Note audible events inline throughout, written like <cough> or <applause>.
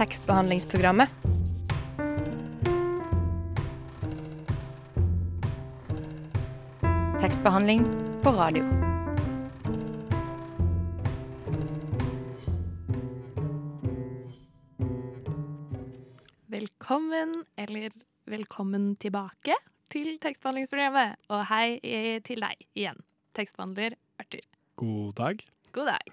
tekstbehandlingsprogrammet. Tekstbehandling på radio. Velkommen, eller velkommen tilbake til tekstbehandlingsprogrammet. Og hei til deg igjen, tekstbehandler Arthur. God dag. God dag.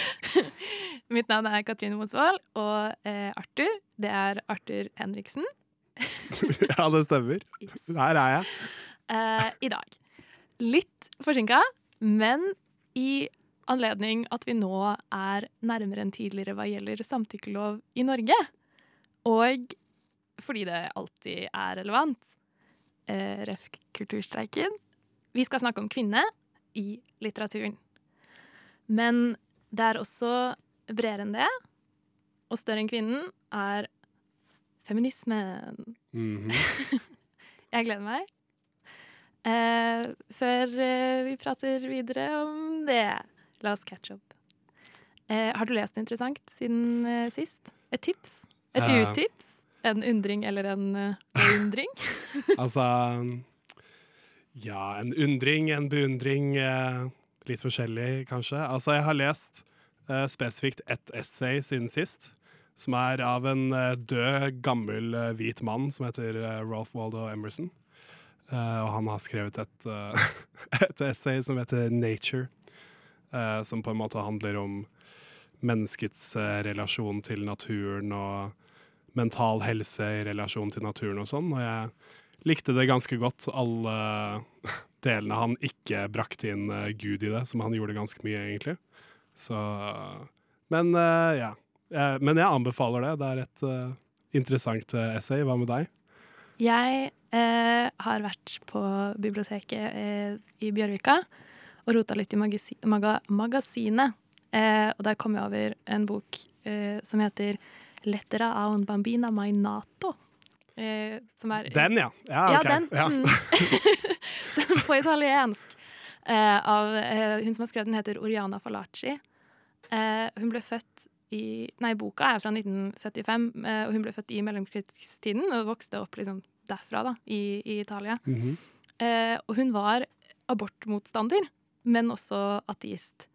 <laughs> Mitt navn er Katrine Mosvold, og eh, Arthur, det er Arthur Henriksen. <laughs> ja, det stemmer. Yes. Her er jeg. Eh, I dag. Litt forsinka, men i anledning at vi nå er nærmere enn tidligere hva gjelder samtykkelov i Norge. Og fordi det alltid er relevant. Eh, Ref. kulturstreiken. Vi skal snakke om kvinne i litteraturen. Men det er også bredere enn det. Og større enn kvinnen er feminismen. Mhm. <laughs> Jeg gleder meg. Eh, før eh, vi prater videre om det, la oss catch up. Eh, har du lest noe interessant siden eh, sist? Et tips? Et Eh. utips? En undring eller en uh, beundring? <laughs> Altså Ja, en undring, en beundring. Litt forskjellig, kanskje. Altså, jeg har lest uh, spesifikt ett essay siden sist. Som er av en uh, død, gammel uh, hvit mann som heter Ralph Waldo Emerson. Og han har skrevet et, <laughs> et essay som heter 'Nature'. som på en måte handler om menneskets relasjon til naturen og mental helse i relasjon til naturen og sånn. Og jeg likte det ganske godt, alle <laughs> delene han ikke brakte inn eh, Gud i det, som han gjorde ganske mye, egentlig. Så Men eh, ja. Eh, men jeg anbefaler det. Det er et interessant essay. Hva med deg? Jeg eh, har vært på biblioteket eh, i Bjørvika og rota litt i magasi maga magasinet. Eh, og der kom jeg over en bok som heter 'Lettera a un bambina mai nato'. Eh, som er Den, ja. Ja, Ja, den. Ja. Mm. <laughs> den på italiensk. Eh, av, eh, hun som har skrevet den, heter Oriana Falacci. Eh, hun ble født i Nei, boka er fra 1975, eh, og hun ble født i mellomkrigstiden og vokste opp liksom derfra, da, i, i Italia. Mhm. Eh, og hun var abortmotstander, men også ateist.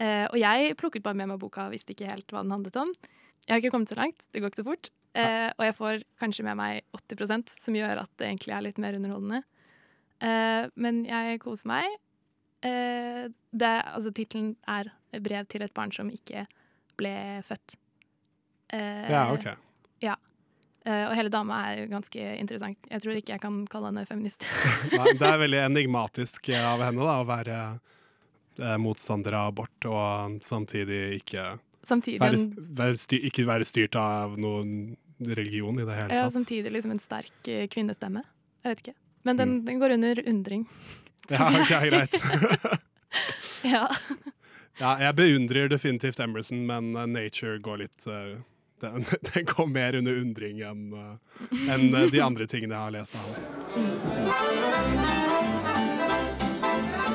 Eh, og jeg plukket bare med meg boka visste ikke helt hva den handlet om. Jeg har ikke kommet så langt, det går ikke så fort. Eh, og jeg får kanskje med meg 80% som gjør at det egentlig er litt mer underholdende. Eh, men jeg koser meg. Eh, det, altså, Tittelen er 'Brev til et barn som ikke ble født'. Eh, ja, OK. eh, og hele dama er ganske interessant. Jeg tror ikke jeg kan kalle henne feminist. <laughs> Nei, det er veldig enigmatisk av henne da, å være eh, motstander av abort og samtidig ikke Samtidig være, være styr, ikke være styrt av noen religion i det hele tatt. Ja, samtidig liksom en sterk eh, kvinnestemme. Jeg vet ikke. Men den, den går under undring. <laughs> Ja, ok, greit. <laughs> <laughs> Ja. ja, jeg beundrer definitivt Emerson, men eh, Nature går litt uh, den, den går mer under undring enn uh, en de andre tingene jeg har lest av ham.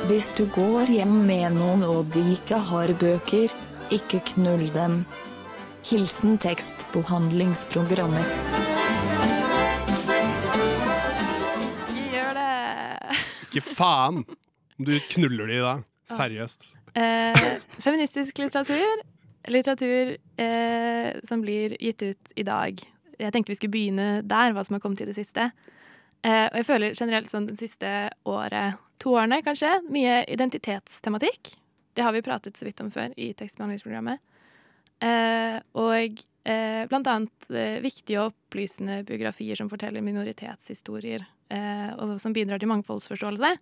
Hvis du går hjem med noen og de ikke har bøker, ikke knull dem. Hilsen tekstbehandlingsprogrammer. Ikke gjør det! Ikke faen om du knuller de da. Seriøst. Eh, feministisk litteratur. Litteratur eh, som blir gitt ut i dag. Jeg tenkte vi skulle begynne der, hva som har kommet i det siste. Eh, og jeg føler generelt sånn det siste året, to årene kanskje, mye identitetstematikk. Det har vi pratet så vidt om før i tekstbehandlingsprogrammet. Eh, og eh, blant annet eh, viktige og opplysende biografier som forteller minoritetshistorier, eh, og som bidrar til mangfoldsforståelse.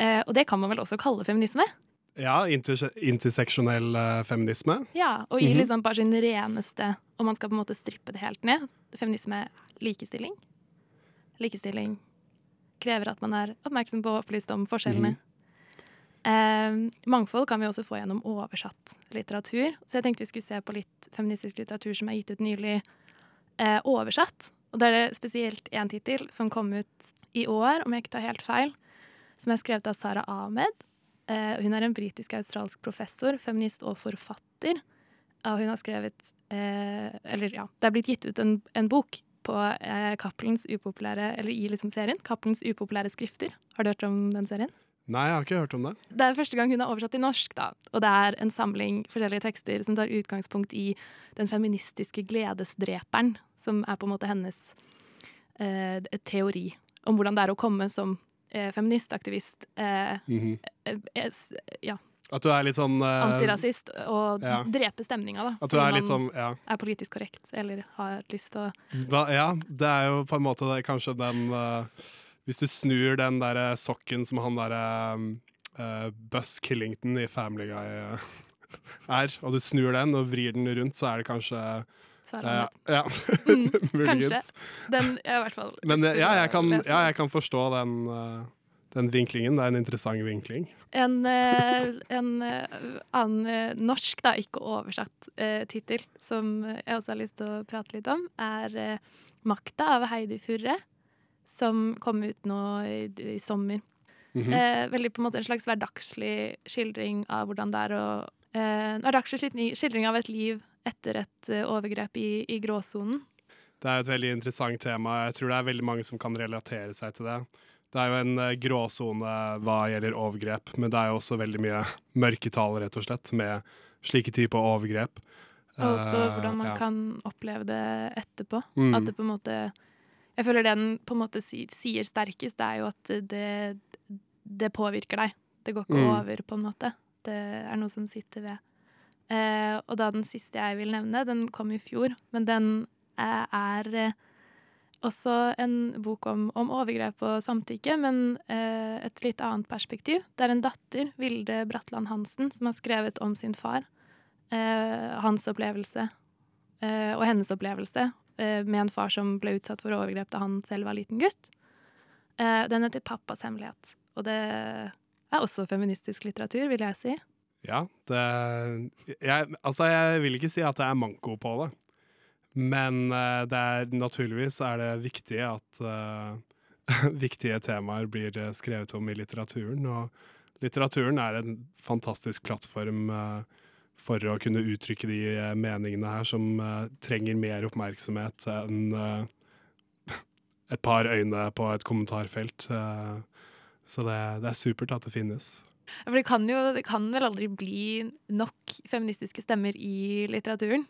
Eh, og det kan man vel også kalle feminisme? Ja, interse interseksjonell eh, feminisme. Ja, og i Mhm. liksom bare sin reneste Og man skal på en måte strippe det helt ned. Feminisme er likestilling. Likestilling krever at man er oppmerksom på og opplyst om forskjellene. Eh, mangfold kan vi også få gjennom oversatt litteratur. Så jeg tenkte vi skulle se på litt feministisk litteratur som er gitt ut nylig eh, oversatt. Og da er det spesielt én tittel som kom ut i år, om jeg ikke tar helt feil, som er skrevet av Sara Ahmed. Eh, hun er en britisk-australsk professor, feminist og forfatter. Og hun har skrevet eh, Eller ja, det er blitt gitt ut en, en bok på eh, Cappelens upopulære Eller i liksom serien. Cappelens upopulære skrifter. Har du hørt om den serien? Nei, jeg har ikke hørt om det. Det er første gang hun har oversatt til norsk, da. Og det er en samling forskjellige tekster som tar utgangspunkt i den feministiske gledesdreperen, som er på en måte hennes eh, teori om hvordan det er å komme som eh, feministaktivist. Eh, mm eh, ja, At du er litt sånn eh, antirasist, og ja. drepe stemninga, da. At du er litt sånn Ja. er politisk korrekt, eller har lyst til å ja, det er jo på en måte det, kanskje den Hvis du snur den derre sokken som han derre uh, Buss Killington i Family Guy eh, er, og du snur den og vrir den rundt, så er det kanskje eh, Ja, <laughs> Mm, Kanskje. Den i hvert fall <laughs> Men eh, ja, jeg kan, ja, jeg kan forstå den, uh, den vinklingen. Det er en interessant vinkling. En, uh, en eh, annen eh, norsk, da, ikke oversatt uh, tittel, som jeg også har lyst til å prate litt om, er eh, 'Makta' av Heidi Furre, som kom ut nå i, i sommer. Mhm. Eh, veldig på en måte en slags hverdagslig skildring av hvordan det er å eh, En hverdagslig skildring- skildring av et liv etter et eh, overgrep i, i gråsonen. Det er et veldig interessant tema. Jeg tror det er veldig mange som kan relatere seg til det. Det er jo en eh, gråsone hva gjelder overgrep, men det er jo også veldig mye mørketall, rett og slett, med slike typer overgrep. Og også Eh, hvordan man ja. kan oppleve det etterpå. Mm. At det på en måte Jeg føler det den på en måte sier sterkest, det er jo at det, det påvirker deg. Det går ikke Mm. over, på en måte. Det er noe som sitter ved. Eh, og da den siste jeg vil nevne, den kom i fjor, men den eh, er eh, også en bok om, om overgrep og samtykke, men eh, et litt annet perspektiv. Det er en datter, Vilde Bratland Hansen, som har skrevet om sin far. Eh, hans opplevelse eh, og hennes opplevelse med en far som ble utsatt for overgrep da han selv var liten gutt. Eh, den heter 'Pappas hemmelighet', og det er også feministisk litteratur, vil jeg si. Ja, det jeg, Altså, jeg vil ikke si at det er manko på det. Men eh, det er, naturligvis er det viktig at uh, <laughs> viktige temaer blir eh, skrevet om i litteraturen. Og litteraturen er en fantastisk plattform eh, for å kunne uttrykke de eh, meningene her som eh, trenger mer oppmerksomhet enn eh, <laughs> et par øyne på et kommentarfelt. så det, det er supert at det finnes. For det kan jo det kan vel aldri bli nok feministiske stemmer i litteraturen?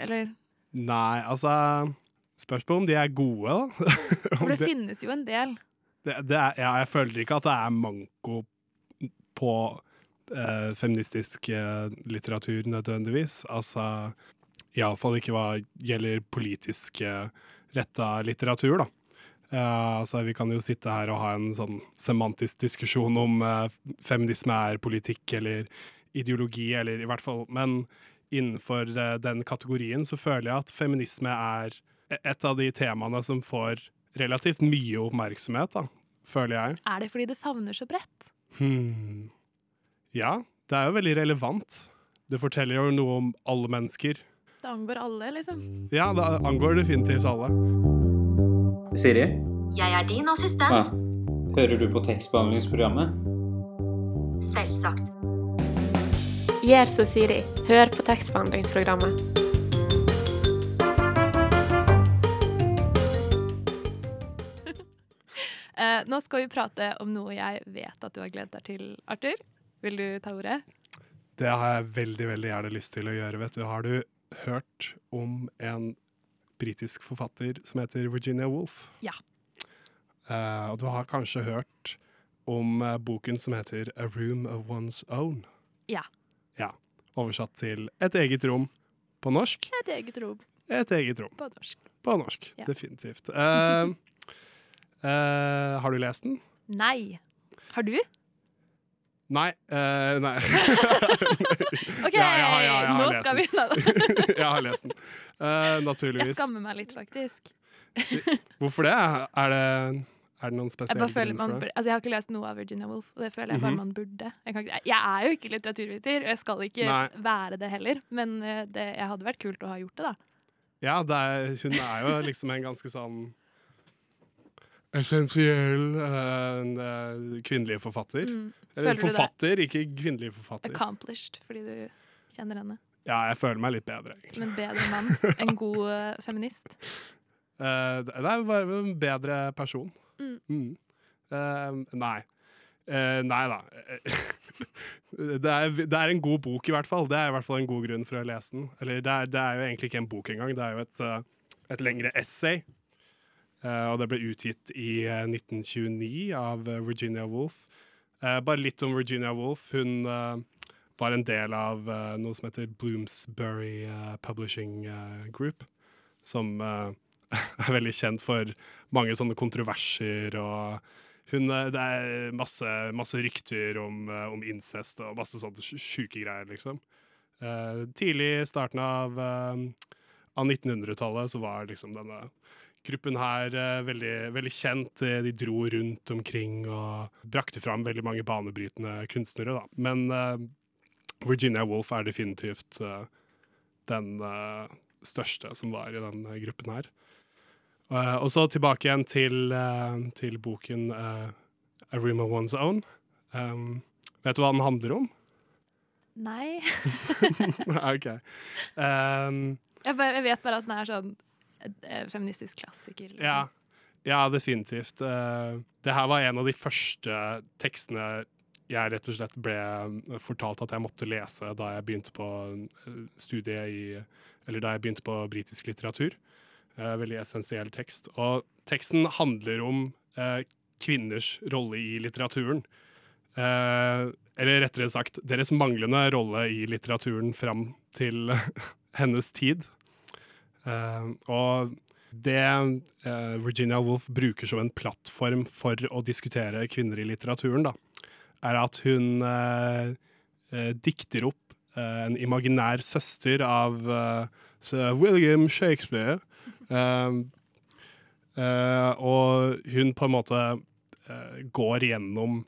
Eller? Nei, altså Spørs på om de er gode, da. <laughs> For det det- finnes jo en del. det, det er, ja, jeg føler ikke at det er manko på eh, feministisk eh, litteratur nødvendigvis. Altså Iallfall ikke hva gjelder politisk eh, retta litteratur, da. Eh, altså, vi kan jo sitte her og ha en sånn semantisk diskusjon om eh, feminisme er politikk eller ideologi, eller i hvert fall Men innenfor eh, den kategorien så føler jeg at feminisme er et av de temaene som får relativt mye oppmerksomhet, da, føler jeg. Er det fordi det favner så bredt? Hmm. Ja, det er jo veldig relevant. Det forteller jo noe om alle mennesker. Det angår alle, liksom. Ja, det angår definitivt alle. Siri? Jeg er din Ja. assistent. Hører du på tekstbehandlingsprogrammet? Selvsagt. Gjør som Siri. Hør på tekstbehandlingsprogrammet. <laughs> Eh, nå skal vi prate om noe jeg vet at du har gledet deg til, Arthur. Vil du ta ordet? Det har jeg veldig, veldig gjerne lyst til å gjøre, vet du. Har du hørt om en britisk forfatter som heter Virginia Woolf? Ja. Uh, og du har kanskje hørt om uh, boken som heter A Room of One's Own? Ja. Ja. Oversatt til Et eget rom på norsk. Et eget rom Et eget rom på norsk. på norsk. Ja. Definitivt. Uh, <laughs> har du lest den? Nei. Har du? Nei. Uh, nei. OK, <laughs> <laughs> Ja, ja, har nå skal vi da. <laughs> jeg har lest den. Eh, Jeg skammer meg litt, faktisk. Hvorfor det? Er det, er det noen spesielle grunner for det? altså jeg har ikke lest noe av Virginia Woolf, og det føler jeg bare Mhm. man burde. Jeg, kan ikke, jeg er jo ikke litteraturviter, og jeg skal ikke Nei. være det heller, men eh, det hadde vært kult å ha gjort det, da. Ja, det er, hun er jo liksom en ganske sånn essensiell uh, eh, kvinnelig forfatter. Mm. Eller det? forfatter, ikke kvinnelig forfatter. Accomplished, fordi du kjenner henne. Ja, jeg føler meg litt bedre, egentlig. Som en bedre mann. En <laughs> god uh, feminist. Uh, det er bare en bedre person. Mm. Mm. Eh, nei. Eh, nei da. <laughs> det, er, det er en god bok, i hvert fall. Det er i hvert fall en god grunn for å lese den. Eller det er, det er jo egentlig ikke en bok engang, det er jo et, eh, et lengre essay. Eh, og det ble utgitt i eh, 1929 av eh, Virginia Woolf. Eh, bare litt om Virginia Woolf. Hun eh, var en del av eh, noe som heter Bloomsbury eh, Publishing eh, Group. Som eh, <laughs> er veldig kjent for mange sånne kontroverser og hun, eh, det er masse, masse rykter om, eh, om incest og masse sånne sj- sjuke greier, liksom. Eh, tidlig i starten av, eh, av 1900-tallet så var liksom denne gruppen her eh, veldig, veldig kjent. Eh, De dro rundt omkring og brakte fram veldig mange banebrytende kunstnere, da. Men uh, Virginia Woolf er definitivt uh, den uh, største som var i den gruppen her. Og så tilbake igjen til, til boken A Room of One's Own. Um, vet du hva den handler om? Nei. <laughs> <laughs> OK. Um, Jeg, bare, jeg vet bare at den er sånn feministisk klassiker. Liksom. ja, ja, definitivt. Eh, det her var en av de første tekstene jeg rett og slett ble eh, fortalt at jeg måtte lese da jeg begynte på eh, studiet i Eller da jeg begynte på britisk litteratur. Eh, veldig essensiell tekst. Og teksten handler om eh, kvinners rolle i litteraturen. Eh, eller rettere sagt deres manglende rolle i litteraturen fram til <laughs> hennes tid. Eh, og det eh, Virginia Woolf bruker som en plattform for å diskutere kvinner i litteraturen, da, er at hun eh, dikter opp en imaginær søster av William Shakespeare. Og hun på en måte går gjennom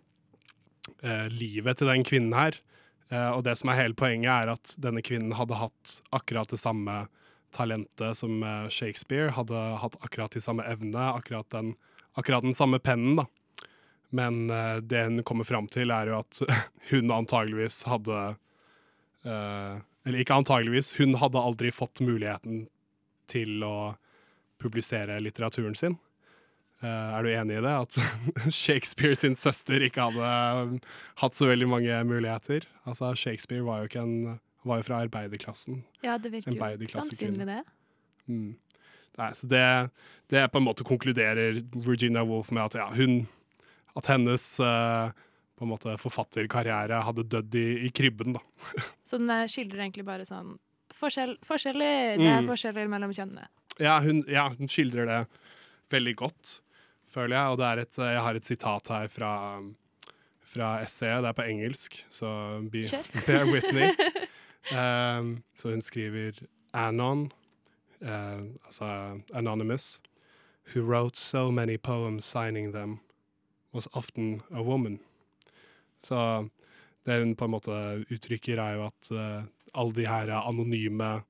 livet til den kvinnen her. Og det som er hele poenget, er at denne kvinnen hadde hatt akkurat det samme talentet som eh, Shakespeare. Hadde hatt akkurat de samme evnene, akkurat den, akkurat den samme pennen, da. Men uh, det hun kommer fram til, er jo at <laughs> hun antageligvis hadde uh, Eller ikke antageligvis, hun hadde aldri fått muligheten til å publisere litteraturen sin. Uh, er du enig i det? At <laughs> Shakespeare sin søster ikke hadde hatt så veldig mange muligheter? Altså, Shakespeare var jo ikke en var jo fra arbeiderklassen. Ja, det virker jo sannsynlig det. Mm. Nei, så det, det på en måte konkluderer Virginia Woolf med at ja, hun At hennes uh, på en måte forfatterkarriere hadde dødd i, i krybben, da. <laughs> Så den skildrer egentlig bare sånn forskjell, Forskjeller! Det er Mm. forskjeller mellom kjønnene. Ja hun, ja, hun skildrer det veldig godt, føler jeg. Og det et, jeg har et sitat her fra, fra essayet. Det er på engelsk, så be, bear with me. <laughs> Um, så hun skriver Anon, uh, altså Anonymous, who wrote so many poems signing them, was often a woman. Så det hun på en måte uttrykker, er jo at uh, alle de her anonyme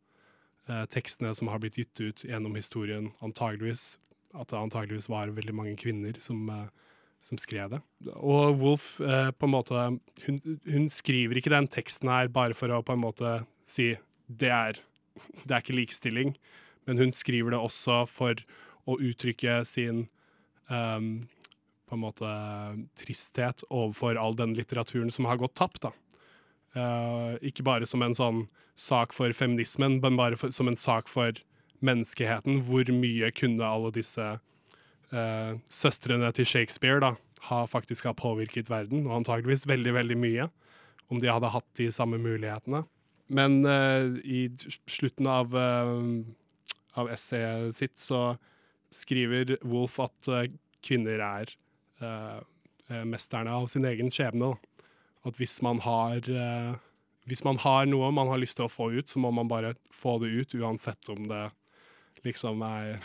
uh, tekstene som har blitt gitt ut gjennom historien, antageligvis at det antageligvis var veldig mange kvinner som, eh, som skrev det. Og Wolf eh, på en måte hun, hun skriver ikke den teksten her bare for å på en måte si det er, <laughs> det er ikke likestilling, men hun skriver det også for å uttrykke sin um, på en måte tristhet overfor all den litteraturen som har gått tapt. da. Uh, ikke bare som en sånn sak for feminismen, men bare for, som en sak for menneskeheten. Hvor mye kunne alle disse eh, søstrene til Shakespeare da, har faktisk har påvirket verden? Og antageligvis veldig, veldig mye, om de hadde hatt de samme mulighetene. Men eh, i slutten av, uh, av essayet sitt så skriver Wolf at eh, kvinner er mesterne av sin egen skjebne. At hvis man har hvis man har noe man har lyst til å få ut, så må man bare få det ut, uansett om det liksom er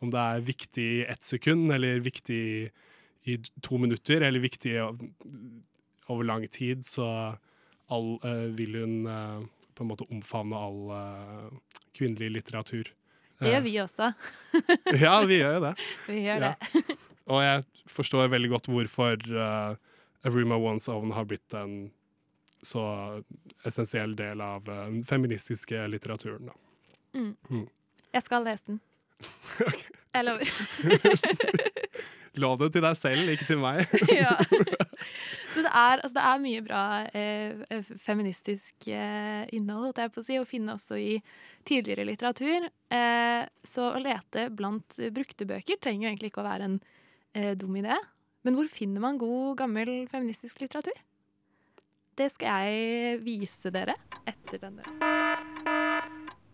Om det er viktig i ett sekund, eller viktig i to minutter, eller viktig over lang tid, så all, uh, vil hun uh, på en måte omfavne all uh, kvinnelig litteratur. Det gjør vi også. <laughs> ja, vi gjør jo det. <laughs> Vi gjør Ja. det. <laughs> Og jeg forstår veldig godt hvorfor A Room of One's Own har blitt en så essensiell del av den feministiske litteraturen. Da. Jeg skal lese den. Jeg lover. <laughs> La det til deg selv, ikke til meg. <laughs> ja. Så det er, altså det er mye bra eh, feministisk eh, innhold, holdt jeg på å si, å finne også i tidligere litteratur. Eh, så å lete blant brukte bøker trenger jo egentlig ikke å være en eh, dum idé. Men hvor finner man god, gammel feministisk litteratur? Det skal jeg vise dere etter denne.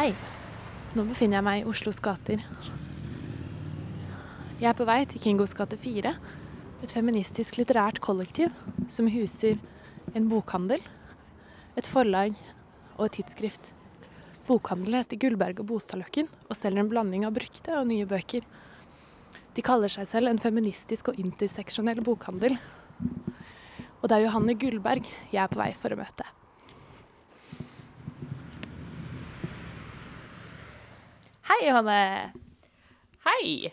Hei. Nå befinner jeg meg i Oslos gater. Jeg er på vei til Kingos gate 4, et feministisk litterært kollektiv som huser en bokhandel, et forlag og et tidsskrift. Bokhandelen heter Gullberg og Bostadløkken og selger en blanding av brukte og nye bøker. De kaller seg selv en feministisk og interseksjonell bokhandel. Og det er Johanne Gullberg jeg er på vei for å møte. Hei, Johanne. Hei!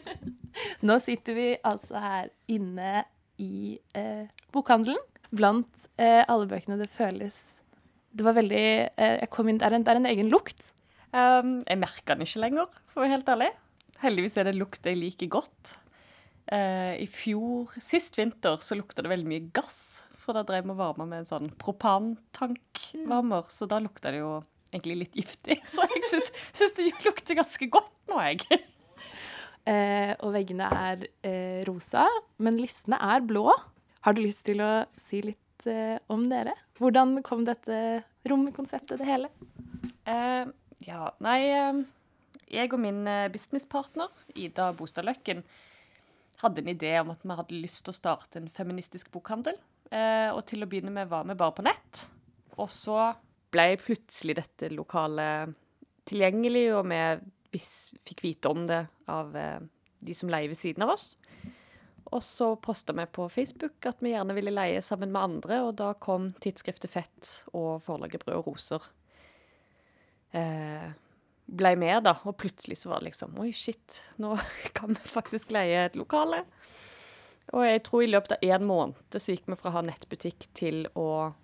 <laughs> Nå sitter vi altså her inne i eh, bokhandelen. Blant eh, alle bøkene det føles Det var veldig eh, Jeg kom inn Det er en, det er en egen lukt. Um, jeg merker den ikke lenger, for å være helt ærlig. Heldigvis er det en lukt jeg liker godt. Uh, I fjor, sist vinter, så lukta det veldig mye gass. For da drev vi og varma med en sånn propantankvarmer, så da lukta det jo egentlig litt giftig. <laughs> Så jeg syns, syns det lukter ganske godt nå, jeg. <laughs> Eh, og veggene er eh, rosa, men listene er blå. Har du lyst til å si litt eh, om dere? Hvordan kom dette romkonseptet, det hele? Eh, ja, nei eh, Jeg og min eh, businesspartner, Ida Bostadløkken, hadde en idé om at vi hadde lyst til å starte en feministisk bokhandel. Eh, og til å begynne med var vi bare på nett. Og så ble plutselig dette lokalet tilgjengelig, og vi fikk vite om det av eh, de som leier ved siden av oss. Og så posta vi på Facebook at vi gjerne ville leie sammen med andre, og da kom tidsskriftet Fett og forlaget Brød og Roser. Eh, ble med, da, og plutselig så var det liksom Oi, shit, nå <laughs> kan vi faktisk leie et lokale. Og jeg tror i løpet av én måned så gikk vi fra å ha nettbutikk til å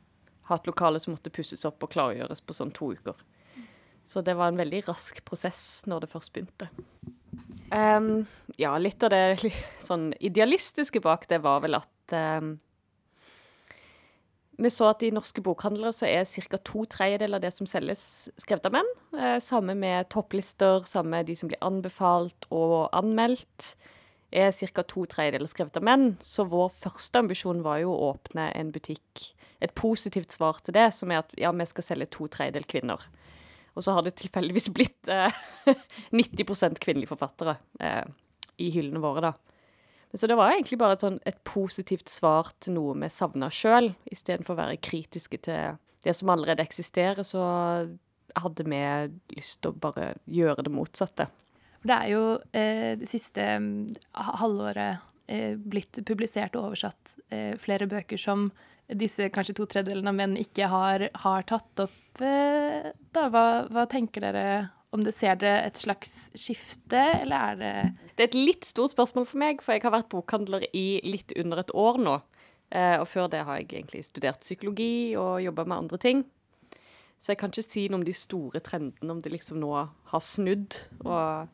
ha et lokale som måtte pusses opp og klargjøres på sånn to uker. Så det var en veldig rask prosess når det først begynte. Um, ja, litt av det <laughs> litt, sånn idealistiske bak det var vel at um, Vi så at i norske bokhandlere så er ca. to tredjedeler av det som selges, skrevet av menn. Uh, samme med topplister, samme de som blir anbefalt og anmeldt. Er ca. to tredjedeler skrevet av menn. Så vår første ambisjon var jo å åpne en butikk. Et positivt svar til det, som er at ja, vi skal selge to tredjedel kvinner. Og så har det tilfeldigvis blitt eh, <laughs> 90 kvinnelige forfattere eh, i hyllene våre, da. Så det var egentlig bare et, sånn, et positivt svar til noe vi savna sjøl, istedenfor å være kritiske til det som allerede eksisterer, så hadde vi lyst til å bare gjøre det motsatte. For det er jo eh, det siste mm, halvåret eh, blitt publisert og oversatt eh, flere bøker som disse kanskje to tredjedelene av menn ikke har, har tatt opp. Eh, da, hva, hva tenker dere om det? Ser dere et slags skifte, eller er det Det er et litt stort spørsmål for meg, for jeg har vært bokhandler i litt under et år nå. Eh, og før det har jeg egentlig studert psykologi og jobba med andre ting. Så jeg kan ikke si noe om de store trendene, om det liksom nå har snudd. Og,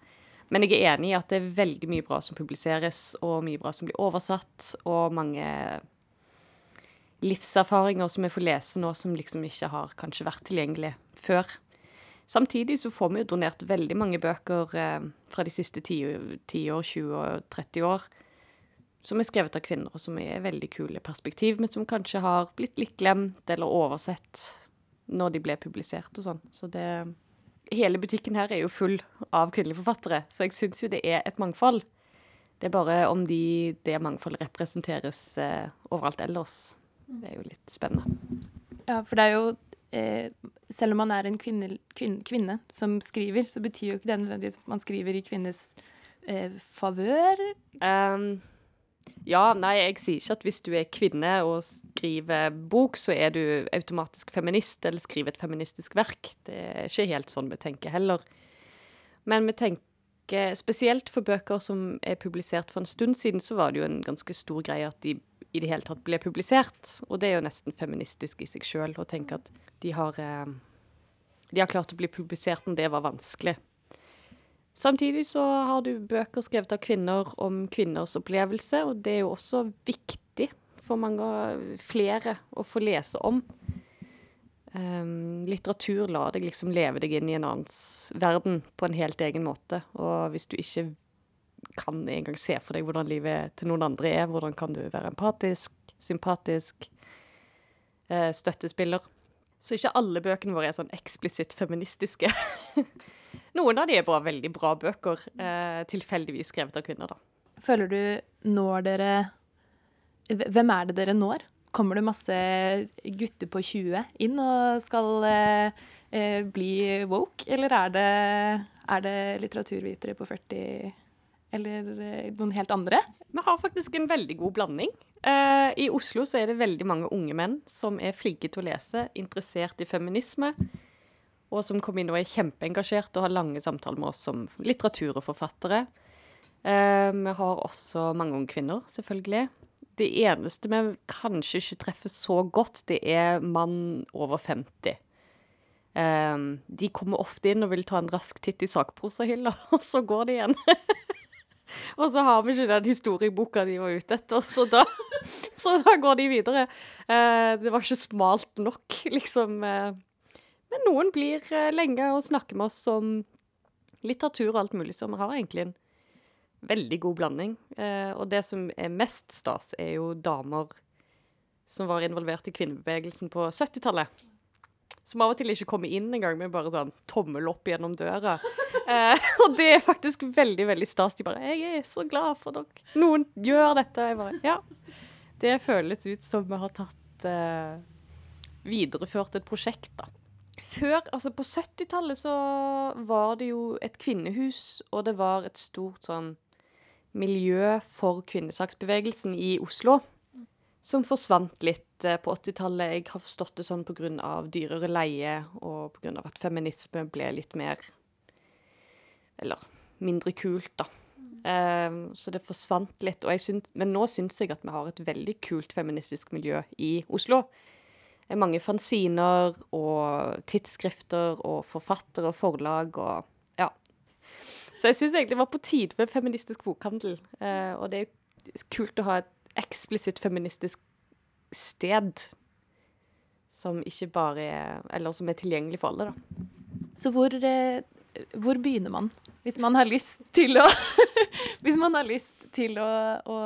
men jeg er enig i at det er veldig mye bra som publiseres, og mye bra som blir oversatt, og mange livserfaringer som vi får lese nå, som liksom ikke har kanskje vært tilgjengelig før. Samtidig så får vi jo donert veldig mange bøker eh, fra de siste 10, 10 år, 20 og 30 år, som er skrevet av kvinner, og som er veldig kule perspektiv, men som kanskje har blitt litt glemt eller oversett når de ble publisert og sånn. Så det Hele butikken her er jo full av kvinnelige forfattere, så jeg syns jo det er et mangfold. Det er bare om de, det mangfoldet representeres eh, overalt ellers. Det er jo litt spennende. Ja, for det er jo eh, Selv om man er en kvinne, kvinne, kvinne som skriver, så betyr jo ikke det nødvendigvis at man skriver i kvinnes eh, favør. Ehm, ja, nei, jeg sier ikke at hvis du er kvinne og skriver bok, så er du automatisk feminist eller skriver et feministisk verk. Det er ikke helt sånn vi tenker heller. Men vi tenker spesielt for bøker som er publisert for en stund siden, så var det jo en ganske stor greie at de i det hele tatt ble publisert. Og det er jo nesten feministisk i seg sjøl å tenke at de har, eh, de har klart å bli publisert når det var vanskelig. Samtidig så har du bøker skrevet av kvinner om kvinners opplevelse, og det er jo også viktig for mange flere å få lese om. Um, litteratur lar deg liksom leve deg inn i en annens verden på en helt egen måte. Og hvis du ikke kan engang se for deg hvordan livet til noen andre er, hvordan kan du være empatisk, sympatisk, eh, støttespiller? Så ikke alle bøkene våre er sånn eksplisitt feministiske. <laughs> Noen av de er bare veldig bra bøker, eh, tilfeldigvis skrevet av kvinner, da. Føler du når dere Hvem er det dere når? Kommer det masse gutter på 20 inn og skal eh, eh, bli woke, eller er det, er det litteraturvitere på 40 eller eh, noen helt andre? Vi har faktisk en veldig god blanding. Eh, I Oslo så er det veldig mange unge menn som er flinke til å lese, interessert i feminisme, og som kom inn og er kjempeengasjert og har lange samtaler med oss som litteratur og forfattere. Eh, vi har også mange unge kvinner, selvfølgelig. Det eneste vi kanskje ikke treffer så godt, det er mann over 50. Eh, de kommer ofte inn og vil ta en rask titt i sakprosahylla, <laughs> og så går de igjen. <laughs> Og så har vi ikke den historieboka de var ute etter, så da, <laughs> så da går de videre. Eh, det var ikke smalt nok, liksom. Eh. Men noen blir eh, lenge og snakker med oss om litteratur og alt mulig, så vi har egentlig en veldig god blanding. Eh, og det som er mest stas, er jo damer som var involvert i kvinnebevegelsen på 70-tallet. Som av og til ikke kommer inn engang med bare sånn tommel opp gjennom døra. <laughs> Eh, og det er faktisk veldig veldig stas. De bare 'Jeg er så glad for dere. Noen gjør dette.' Jeg bare Ja. Det føles ut som vi har tatt eh, Videreført et prosjekt, da. Før, altså på 70-tallet så var det jo et kvinnehus, og det var et stort sånn miljø for kvinnesaksbevegelsen i Oslo. Som forsvant litt eh, på 80-tallet. Jeg har forstått det sånn pga. dyrere leie, og pga. at feminisme ble litt mer Eller mindre kult, da. Eh, så det forsvant litt. Syns, men nå syns jeg at vi har et veldig kult feministisk miljø i Oslo. Mange fanziner og tidsskrifter og forfattere og forlag og ja. Så jeg syns egentlig det var på tide med feministisk bokhandel. Eh, og det er kult å ha et eksplisitt feministisk sted som ikke bare er Eller som er tilgjengelig for alle, da. Så hvor, eh, hvor begynner man? Hvis man har lyst til å <laughs> Hvis man har lyst til å, å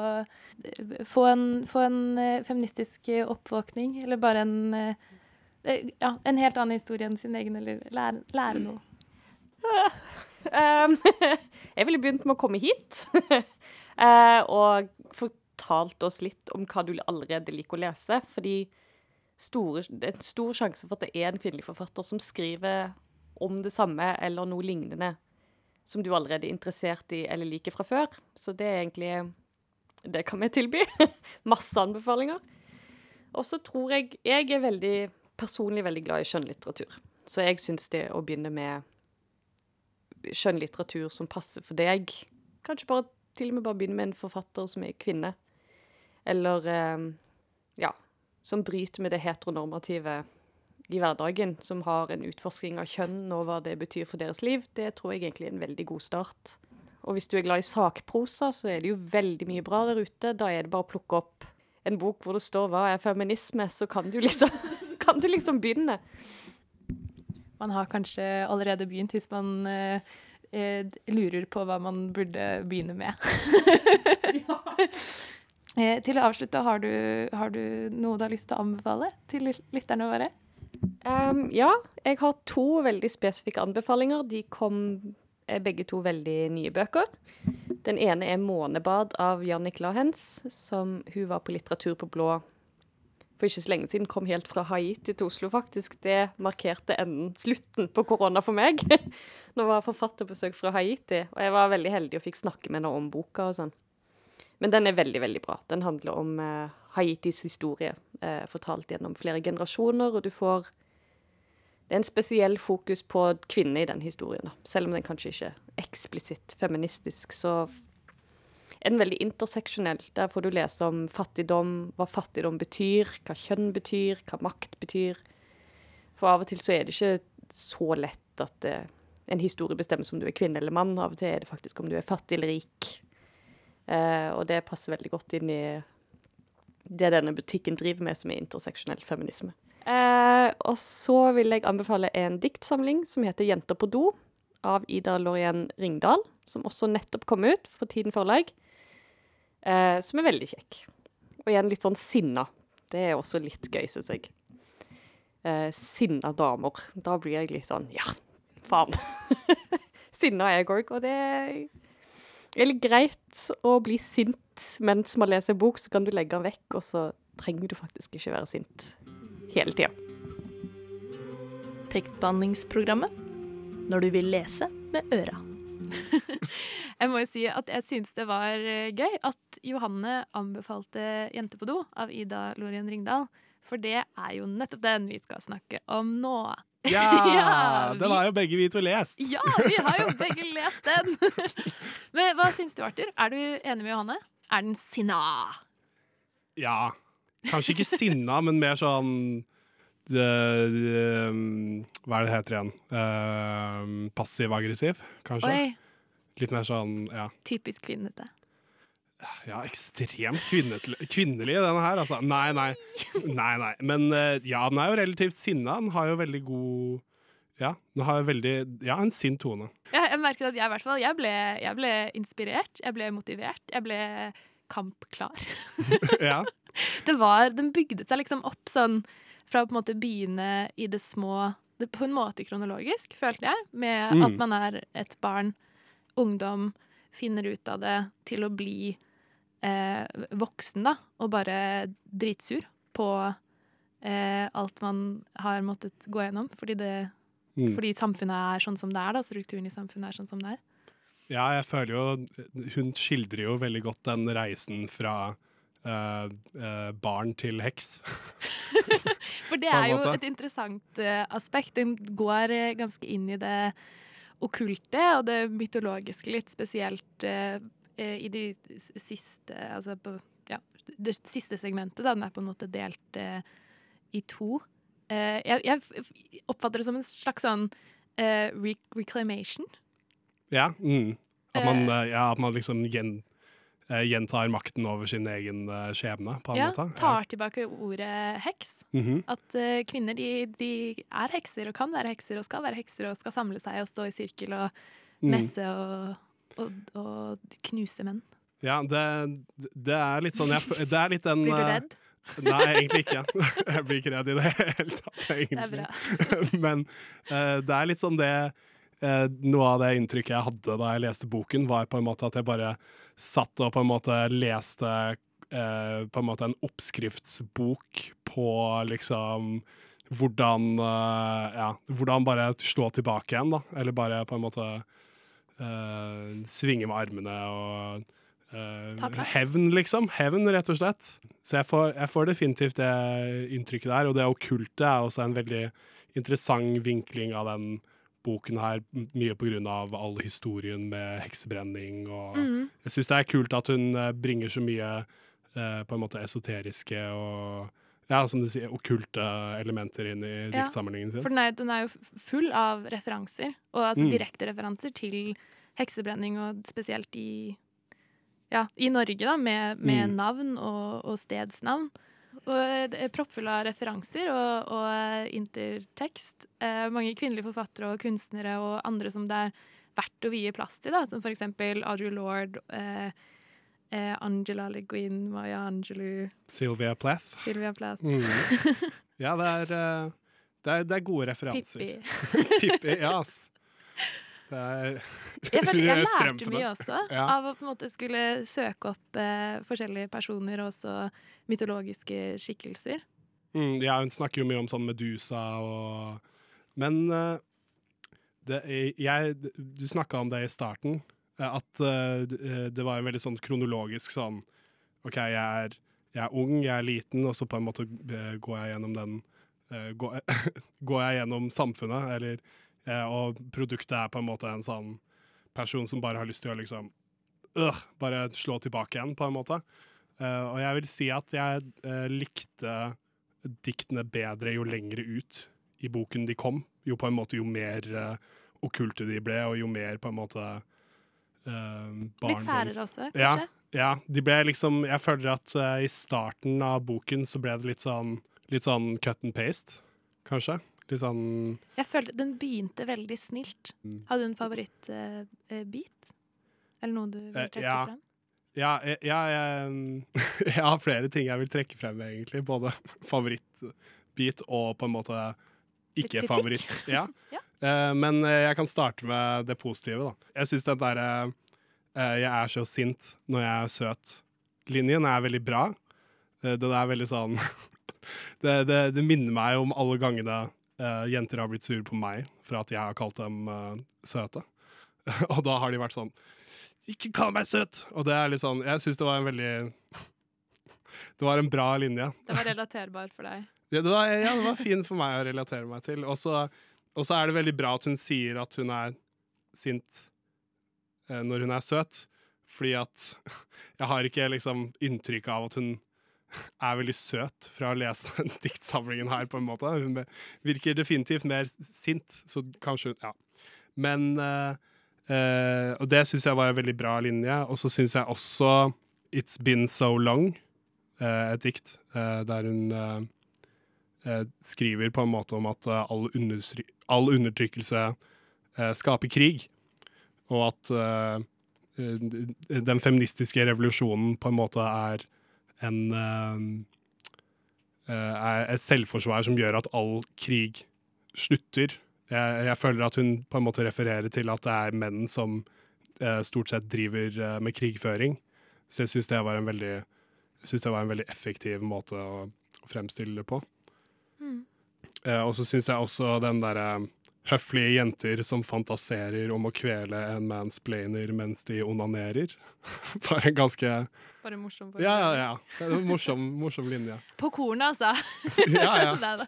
få, en, få en eh, feministisk eh, oppvåkning, eller bare en eh, Ja, en helt annen historie enn sin egen, eller lære, lære noe. Um, <laughs> <laughs> jeg ville begynt med å komme hit. uh, <laughs> og fortalt oss litt om hva du allerede liker å lese. Fordi store, det er en stor sjanse for at det er en kvinnelig forfatter som skriver om det samme eller noe lignende som du allerede er interessert i eller liker fra før. Så det er egentlig Det kan vi tilby. <laughs> Masse anbefalinger. Og så tror jeg Jeg er veldig, personlig veldig glad i skjønnlitteratur. Så jeg syns det å begynne med skjønnlitteratur som passer for deg Kanskje bare til og med bare begynne med en forfatter som er kvinne. Eller eh, ja, som bryter med det heteronormative i hverdagen. Som har en utforsking av kjønn og hva det betyr for deres liv. Det tror jeg egentlig er en veldig god start. Og hvis du er glad i sakprosa, så er det jo veldig mye bra der ute. Da er det bare å plukke opp en bok hvor det står 'Hva er feminisme?', så kan du liksom, <laughs> kan du liksom begynne. Man har kanskje allerede begynt hvis man eh, eh, lurer på hva man burde begynne med. <laughs> <laughs> eh, til å avslutte, har du, har du noe du har lyst til å anbefale til lytterne våre? Um, ja, jeg har to veldig spesifikke anbefalinger. De kom er begge to veldig nye bøker. Den ene er 'Månebad' av Jannik Lahens, som hun var på Litteratur på blå for ikke så lenge siden kom helt fra Haiti til Oslo, faktisk. Det markerte enden, slutten på korona for meg. <laughs> Nå var forfatterbesøk fra Haiti, og jeg var veldig heldig og fikk snakke med henne om boka og sånn. Men den er veldig, veldig bra. Den handler om eh, Haitis historie, eh, fortalt gjennom flere generasjoner, og du får Det er en spesiell fokus på kvinner i den historien. Selv om den kanskje ikke er eksplisitt feministisk, så er den veldig interseksjonell. Der får du lese om fattigdom, hva fattigdom betyr, hva kjønn betyr, hva makt betyr. For av og til så er det ikke så lett at det, en historie bestemmes om du er kvinne eller mann. Av og til er det faktisk om du er fattig eller rik. Eh, og det passer veldig godt inn i det denne butikken driver med, som er interseksjonell feminisme. Eh, og så vil jeg anbefale en diktsamling som heter 'Jenter på do', av Ida Lorien Ringdal, som også nettopp kom ut fra Tiden forlag, eh, som er veldig kjekk. Og igjen litt sånn sinna. Det er også litt gøy, syns jeg. Eh, sinna damer. Da blir jeg litt sånn ja, faen. <laughs> sinna er jeg òg, og det er litt greit å bli sint mens man leser bok, så kan du legge den vekk, og så trenger du faktisk ikke være sint hele tida. Tekstbehandlingsprogrammet. Når du vil lese med øra. <laughs> Jeg må jo si at jeg syns det var eh, gøy at Johanne anbefalte 'Jente på do' av Ida Lorien Ringdal. For det er jo nettopp den vi skal snakke om nå. Ja! <laughs> Ja, Den har jo begge vi to lest. Ja, vi har jo <laughs> begge lest den! Men hva syns du, Arthur? Er du enig med Johanne? Er den sinna? Ja. Kanskje ikke sinna, men mer sånn de, det, um, Hva er det det heter igjen? Uh, Passiv-aggressiv, kanskje? Oi, Litt mer sånn, ja. typisk kvinnete. Ja, ekstremt kvinnelig, denne her. Altså. Nei, nei. nei, nei. Men eh, ja, den er jo relativt sinna. Den har jo veldig god Ja, den har jo veldig Ja, en sint tone. Ja, jeg merket at jeg i hvert fall jeg ble, jeg ble inspirert, jeg ble motivert, jeg ble kampklar. <laughs> ja. <laughs> Det var, Den bygde seg liksom opp sånn fra å på en måte begynne i det små det, På en måte kronologisk, følte jeg, med Mm. at man er et barn, ungdom, finner ut av det, til å bli eh, voksen, da, og bare dritsur på eh, alt man har måttet gå gjennom, fordi det Mm. fordi samfunnet er sånn som det er, da. Strukturen i samfunnet er sånn som det er. Ja, jeg føler jo Hun skildrer jo veldig godt den reisen fra eh, barn til heks. <laughs> For det er jo et interessant uh, aspekt. Den går ganske inn i det okkulte og det mytologiske litt, spesielt i de siste Altså på ja, det siste segmentet, da. Den er på en måte delt i to. Jeg, jeg oppfatter det som en slags sånn eh, reclamation. Ja, mm. at, man, ja at man liksom gjen, gjentar makten over sin egen eh, skjebne, på en Ja, måte. tar tilbake ordet heks. Mhm. At eh, kvinner de, de er hekser og kan være hekser og skal være hekser og skal samle seg og stå i sirkel og Mm. messe og, og, og knuse menn. Ja, det, det er litt sånn jeg, Det er litt den Blir du eh, redd? <laughs> Nei, egentlig ikke. <laughs> Jeg blir ikke redd i det hele tatt, <laughs> egentlig. Men uh, det er litt sånn det uh, Noe av det inntrykket jeg hadde da jeg leste boken, var på en måte at jeg bare satt og på en måte leste eh, på en måte en oppskriftsbok på liksom hvordan eh, Ja, hvordan bare slå tilbake igjen, da. Eller bare på en måte eh, svinge med armene og eh. Hevn, liksom. Hevn, rett og slett. Så jeg får, jeg får definitivt det inntrykket der. Og det okkulte er også en veldig interessant vinkling av den boken her, mye av all historien med heksebrenning og mm. Jeg syns det er kult at hun eh, bringer så mye eh, på en måte esoteriske og ja, som du sier, okkulte elementer inn i Ja, diktsamlingen sin. For den er, den er jo full av referanser, og altså Mm. direkte referanser til heksebrenning, og spesielt i ja, i Norge, da, med, med Mm. navn og, og stedsnavn. Og det er proppfull av referanser og, og intertekst. Eh, mange kvinnelige forfattere og kunstnere og andre som det er verdt å vie plass til, da, som eksempel Audre Lorde, eh, eh, Angela Le Guin, Maya Angelou, Sylvia Plath. Sylvia Plath. Mm. <laughs> Ja, det er, eh, det er, det er gode referanser. Pippi. <laughs> Pippi, ja, ass. <laughs> Det er Jeg, føler, jeg lærte mye også Ja. av å på en måte skulle søke opp eh, forskjellige personer og også mytologiske skikkelser. Mm, ja, hun snakker jo mye om sånn Medusa og Men uh, det, jeg, du snakka om det i starten, eh, at uh, det var en veldig sånn kronologisk sånn OK, jeg er, jeg er ung, jeg er liten, og så på en måte går jeg gjennom den uh, går, <laughs> går jeg gjennom samfunnet, eller Og produktet er på en måte en sånn person som bare har lyst til å liksom øh, Bare slå tilbake igjen, på en måte. Eh, og jeg vil si at jeg eh, likte diktene bedre jo lengre ut i boken de kom. Jo på en måte jo mer eh, okkulte de ble, og jo mer på en måte uh, Litt særere også, Ja, kanskje? ja, de ble liksom Jeg føler at eh, i starten av boken så ble det litt sånn Litt sånn cut and paste, kanskje. Litt sånn Jeg følte Den begynte veldig snilt. Mm. Hadde du en favorittbit? Eller noe du vil Eh, trekke ja. frem? Ja, jeg, ja, jeg, <laughs> jeg har flere ting jeg vil trekke frem, egentlig. Både <laughs> favorittbit og på en måte ikke-favoritt. <laughs> Ja. Ja. Eh, men eh, jeg kan starte med det positive, da. Jeg syns den derre eh, 'jeg er så sint når jeg er søt'-linjen er veldig bra. Det den er veldig sånn det, det, det minner meg om alle gangene eh, jenter har blitt sure på meg for at jeg har kalt dem uh, søte. <laughs> og da har de vært sånn ikke kall meg søt! Og det er litt sånn Jeg syns det var en veldig Det var en bra linje. Det var relaterbar for deg. <laughs> Ja, det var, ja, det var fin for meg å relatere meg til. Og så er det veldig bra at hun sier at hun er sint uh, når hun er søt, fordi at <laughs> jeg har ikke liksom inntrykk av at hun er veldig søt fra å lese <laughs> den diktsamlingen her, på en måte. Hun virker definitivt mer sint, så kanskje hun Ja. Men uh, uh, Og det syns jeg var en veldig bra linje. Og så syns jeg også It's Been So Long, uh, et dikt der hun skriver på en måte om at all, all undertrykkelse skaper krig, og at den feministiske revolusjonen på en måte er en eh, eh, et selvforsvar som gjør at all krig slutter. Jeg, jeg føler at hun på en måte refererer til at det er menn som eh, stort sett driver med krigføring. Så jeg syns det var en veldig synes det var en veldig effektiv måte å fremstille det på. Mm. Og så syns jeg også den derre høflige jenter som fantaserer om å kvele en mansplainer mens de onanerer. <laughs> Bare en ganske Bare morsom. ja, ja. Det er en morsom, morsom linje. <laughs> På kornet, altså. <laughs> Ja, ja.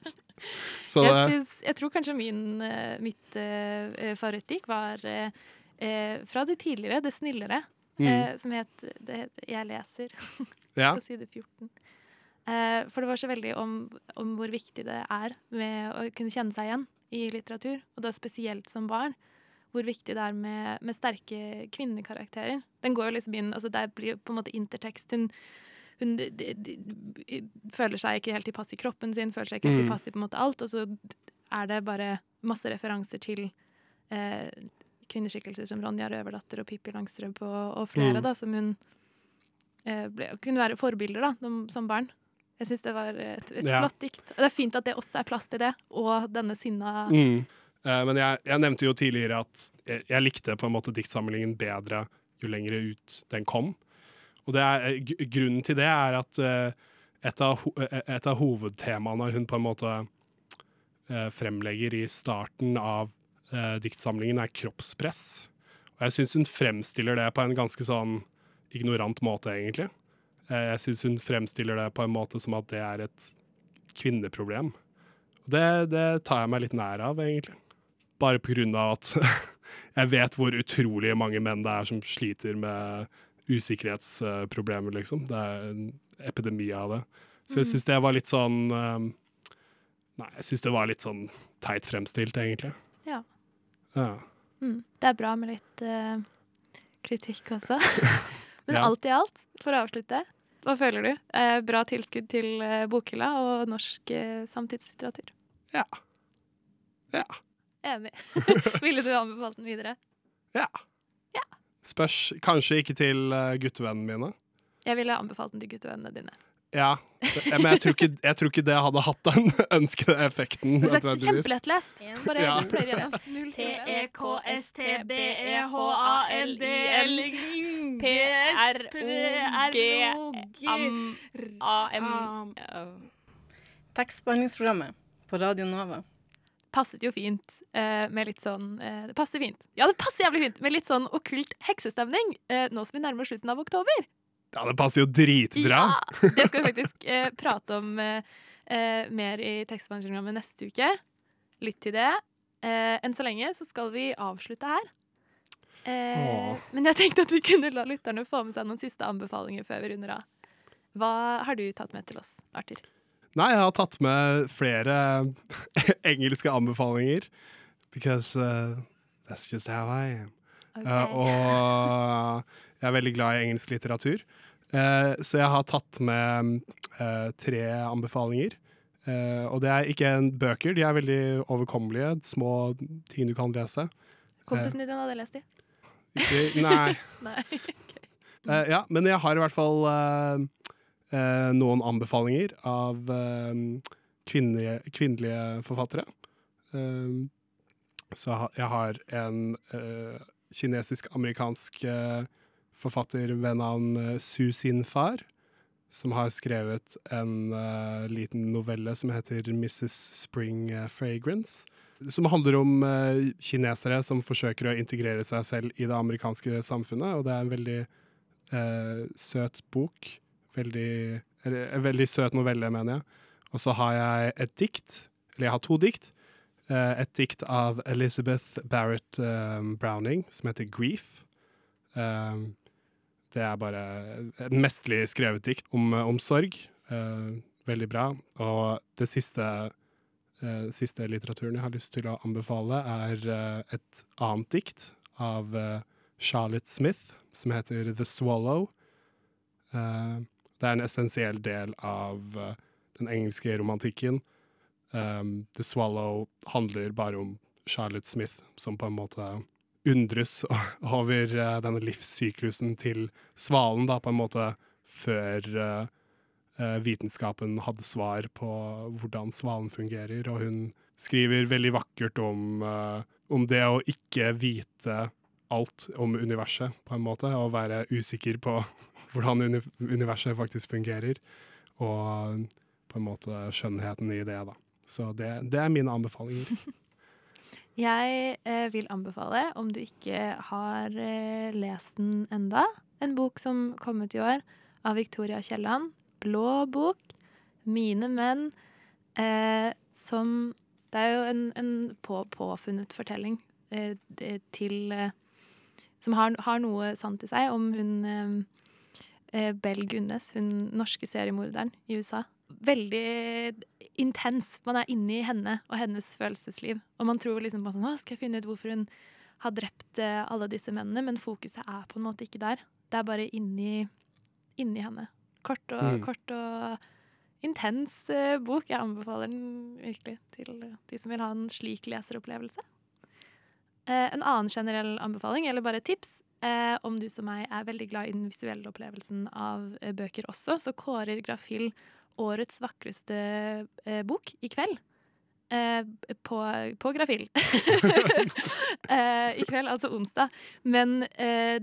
Så jeg, synes, jeg tror kanskje min, eh, mitt uh, var eh, eh, fra det tidligere, det snillere, Mm. uh, som het, det het 'Jeg leser', Ja. på side 14. Eh, for det var så veldig om, om hvor viktig det er med å kunne kjenne seg igjen i litteratur, og da spesielt som barn. Hvor viktig det er med, med sterke kvinnekarakterer. Den går jo liksom inn, altså Der blir på en måte intertekst. Hun, hun de, de, de, føler seg ikke helt tilpass i kroppen sin, føler seg ikke helt Mm. tilpass i på en måte alt, og så er det bare masse referanser til eh, kvinneskikkelser som Ronja Røverdatter og Pippi Langstrømpe og, og flere, Mm. da, som hun eh, ble, kunne være forbilder da, som barn. Jeg syns det var et, et Ja. flott dikt. Det er fint at det også er plass til det, og denne sinna Mm. Eh, men jeg, jeg nevnte jo tidligere at jeg, jeg likte på en måte diktsamlingen bedre jo lenger ut den kom. Og det er, eh, grunnen til det er at eh, et, av, eh, et av hovedtemaene hun på en måte eh, fremlegger i starten av eh, diktsamlingen, er kroppspress. Og jeg syns hun fremstiller det på en ganske sånn ignorant måte, egentlig. Eh, jeg syns hun fremstiller det på en måte som at det er et kvinneproblem. Det, det tar jeg meg litt nær av, egentlig. Bare på grunn av at <laughs> jeg vet hvor utrolig mange menn det er som sliter med usikkerhetsproblemer, liksom. Det er en epidemi av det. Så jeg Mm. syns det var litt sånn um, Nei, jeg syns det var litt sånn teit fremstilt, egentlig. Ja. Ja. Mm. Det er bra med litt uh, kritikk også. <laughs> Men Ja. alt i alt, for å avslutte, hva føler du? Eh, bra tilskudd til eh, bokhylla og norsk eh, samtidslitteratur? Ja. Ja. Enig. <laughs> Ville du anbefalt den videre? Ja. ja. Spørs kanskje ikke til uh, guttevennene mine. Jeg ville anbefalt den til guttevennene dine. Ja, det- men jeg tror, ikke, jeg tror ikke det hadde hatt den ønskede effekten. Er kjempelettlest. Bare Ja. pløyer det. Null E problem. T-E-K-S-T-B-E-H-A-L-D-L-P-R-O-G-A-M Tekstbehandlingsprogrammet på Radio Nova. Passet jo fint eh, med litt sånn eh, Det passer fint. Ja, det passer jævlig fint med litt sånn okkult heksestemning eh, nå som vi nærmer oss slutten av oktober. Ja, det passer jo dritbra. Ja! Det skal vi faktisk eh, prate om eh, eh, mer i tekstbehandlingsprogrammet neste uke. Litt til det. Eh, enn så lenge så skal vi avslutte her. Eh, men jeg tenkte at vi kunne la lytterne få med seg noen siste anbefalinger før vi runder av. Hva har du tatt med til oss, Arthur? Nei, jeg har tatt med flere <laughs> engelske anbefalinger. Because uh, that's just how I am. Okay. Uh, og jeg er veldig glad i engelsk litteratur. Uh, så jeg har tatt med uh, tre anbefalinger. Uh, og det er ikke en bøker, de er veldig overkommelige. Små ting du kan lese. Kompisen din hadde lest de? Ikke- Nei. <laughs> Nei. Eh, ja, men jeg har i hvert fall eh, eh, noen anbefalinger av eh, kvinnelige, kvinnelige forfattere. Eh, så jeg har en eh, kinesisk-amerikansk eh, forfatter ved navn eh, Su Sin Far, som har skrevet en uh, liten novelle som heter Mrs. Spring eh, Fragrance. Som handler om uh, kinesere som forsøker å integrere seg selv i det amerikanske samfunnet. Og det er en veldig uh, søt bok. Veldig, eller, en veldig søt novelle, mener jeg. Og så har jeg et dikt, eller jeg har to dikt. Et dikt av Elizabeth Barrett Browning som heter 'Grief'. Eh, det er bare et mesterlig skrevet dikt om, om sorg. Eh, veldig bra. Og det siste, eh, siste litteraturen jeg har lyst til å anbefale, er eh, et annet dikt av eh, Charlotte Smith, som heter 'The Swallow'. Eh, det er en essensiell del av eh, den engelske romantikken. The Swallow handler bare om Charlotte Smith, som på en måte undres <laughs> over eh, denne livssyklusen til svalen, da, på en måte før eh, vitenskapen hadde svar på hvordan svalen fungerer. Og hun skriver veldig vakkert om, uh, om det å ikke vite alt om universet, på en måte, og være usikker på <laughs> hvordan uni universet faktisk fungerer. Og på en måte skjønnheten i det, da. Så det, det er mine anbefalinger. <laughs> Jeg eh, vil anbefale, om du ikke har eh, lest den enda, en bok som kom ut i år av Victoria Kielland. Blå bok. 'Mine menn'. Eh, som Det er jo en, en på, påfunnet fortelling eh, til eh, Som har, har noe sant i seg om hun eh, Bell Gunnes, hun norske seriemorderen i USA. Veldig intens. Man er inni henne og hennes følelsesliv. Og man tror liksom på sånn, «Å, skal jeg finne ut hvorfor hun har drept eh, alle disse mennene, men fokuset er på en måte ikke der. Det er bare inni, inni henne. Kort og, Mm. kort og intens uh, bok. Jeg anbefaler den virkelig til de som vil ha en slik leseropplevelse. Uh, en annen generell anbefaling, eller bare tips, eh, om du som meg er veldig glad i den visuelle opplevelsen av eh, bøker også, så kårer Grafil årets vakreste eh, bok i kveld. Eh, på, på Grafil. <laughs> eh, I kveld, altså onsdag. Men eh,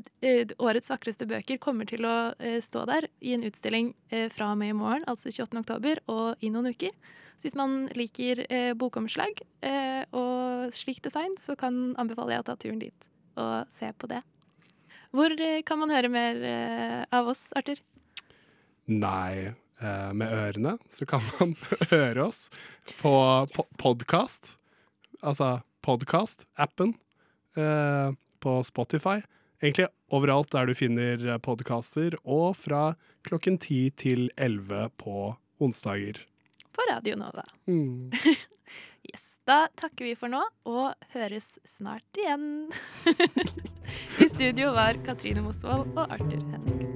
årets vakreste bøker kommer til å stå der i en utstilling fra og med i morgen, altså 28. oktober, og i noen uker. Så hvis man liker bokomslag eh, og slik design, så kan anbefaler jeg å ta turen dit og se på det. Hvor eh, kan man høre mer eh, av oss, Arthur? Nei, eh, med ørene så kan <laughs> man høre oss på yes. podkast. Altså podkast-appen på Spotify. Egentlig overalt der du finner podkaster, og fra klokken 10 til 11 på onsdager. På Radio Nova. Mm. <laughs> Da takker vi for nå, og høres snart igjen. <laughs> I studio var Katrine Mosvold og Arthur Henning.